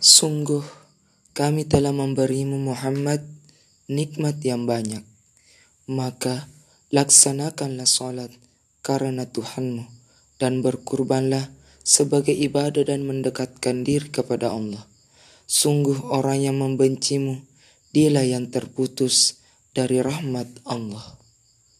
Sungguh, kami telah memberimu Muhammad nikmat yang banyak. Maka laksanakanlah sholat karena Tuhanmu dan berkurbanlah sebagai ibadah dan mendekatkan diri kepada Allah. Sungguh orang yang membencimu, dialah yang terputus dari rahmat Allah.